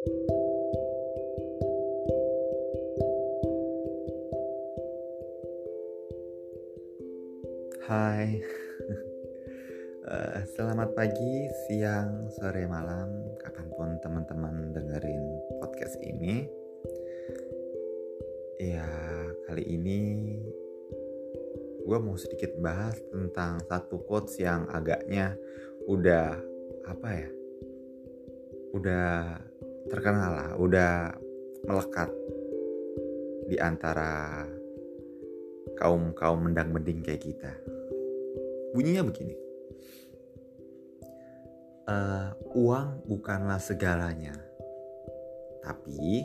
Hai, uh, selamat pagi, siang, sore, malam, kapan pun teman-teman dengerin podcast ini. Ya, kali ini gue mau sedikit bahas tentang satu quotes yang agaknya udah apa ya, udah terkenal lah, udah melekat di antara kaum kaum mendang mending kayak kita. Bunyinya begini. Uh, uang bukanlah segalanya, tapi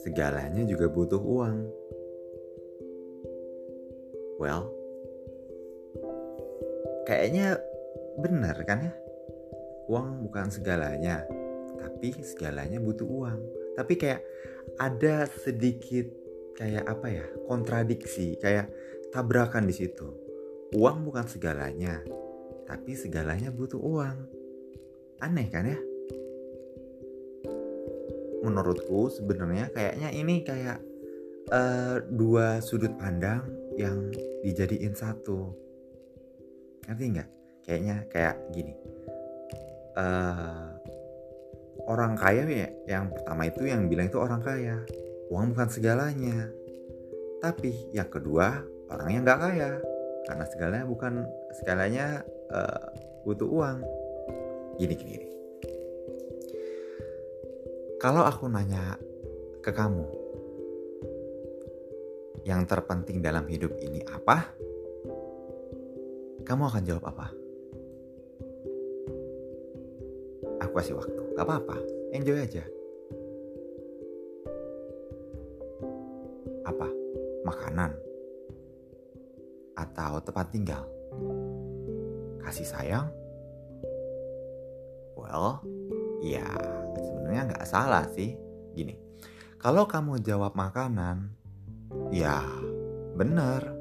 segalanya juga butuh uang. Well, kayaknya benar kan ya? Uang bukan segalanya, tapi segalanya butuh uang. Tapi kayak ada sedikit kayak apa ya kontradiksi kayak tabrakan di situ uang bukan segalanya, tapi segalanya butuh uang. Aneh kan ya? Menurutku sebenarnya kayaknya ini kayak uh, dua sudut pandang yang dijadiin satu. Ngerti nggak? Kayaknya kayak gini. Uh, orang kaya ya, yang pertama itu yang bilang itu orang kaya. Uang bukan segalanya. Tapi yang kedua orang yang nggak kaya karena segalanya bukan segalanya uh, butuh uang gini gini, gini. kalau aku nanya ke kamu yang terpenting dalam hidup ini apa kamu akan jawab apa aku kasih waktu gak apa-apa enjoy aja apa makanan atau tempat tinggal? Kasih sayang? Well, ya sebenarnya nggak salah sih. Gini, kalau kamu jawab makanan, ya bener.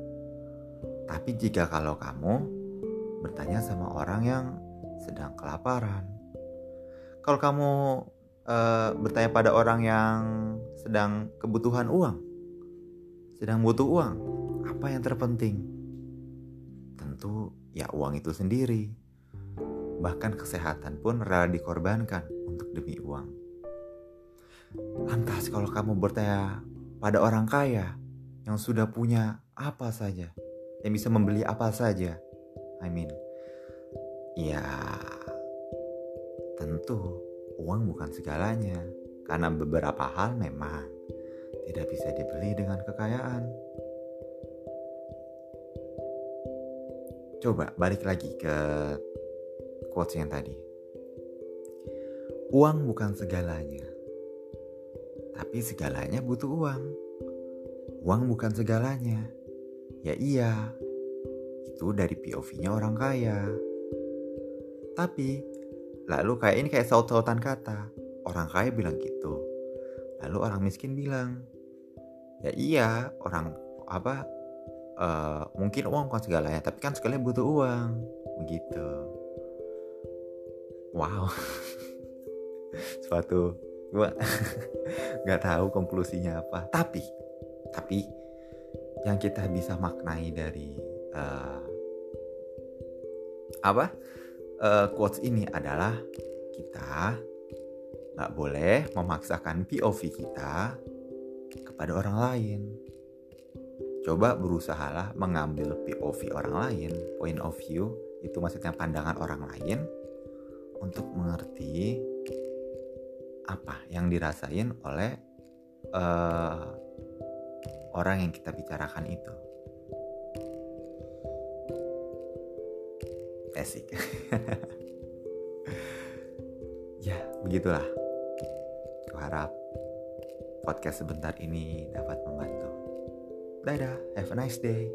Tapi jika kalau kamu bertanya sama orang yang sedang kelaparan, kalau kamu uh, bertanya pada orang yang sedang kebutuhan uang, sedang butuh uang, apa yang terpenting? tentu ya uang itu sendiri. Bahkan kesehatan pun rela dikorbankan untuk demi uang. Lantas kalau kamu bertanya pada orang kaya yang sudah punya apa saja, yang bisa membeli apa saja, I mean, ya tentu uang bukan segalanya. Karena beberapa hal memang tidak bisa dibeli dengan kekayaan. Coba balik lagi ke quotes yang tadi. Uang bukan segalanya. Tapi segalanya butuh uang. Uang bukan segalanya. Ya iya. Itu dari POV-nya orang kaya. Tapi lalu kayak ini kayak saut-sautan kata. Orang kaya bilang gitu. Lalu orang miskin bilang, ya iya orang apa uh, mungkin uang bukan segalanya tapi kan segalanya butuh uang begitu wow suatu gua nggak tahu konklusinya apa tapi tapi yang kita bisa maknai dari uh, apa uh, quotes ini adalah kita nggak boleh memaksakan POV kita kepada orang lain coba berusahalah mengambil POV orang lain, point of view, itu maksudnya pandangan orang lain untuk mengerti apa yang dirasain oleh uh, orang yang kita bicarakan itu. Asik. ya, begitulah. Kuharap podcast sebentar ini dapat membantu. Dadah, have a nice day.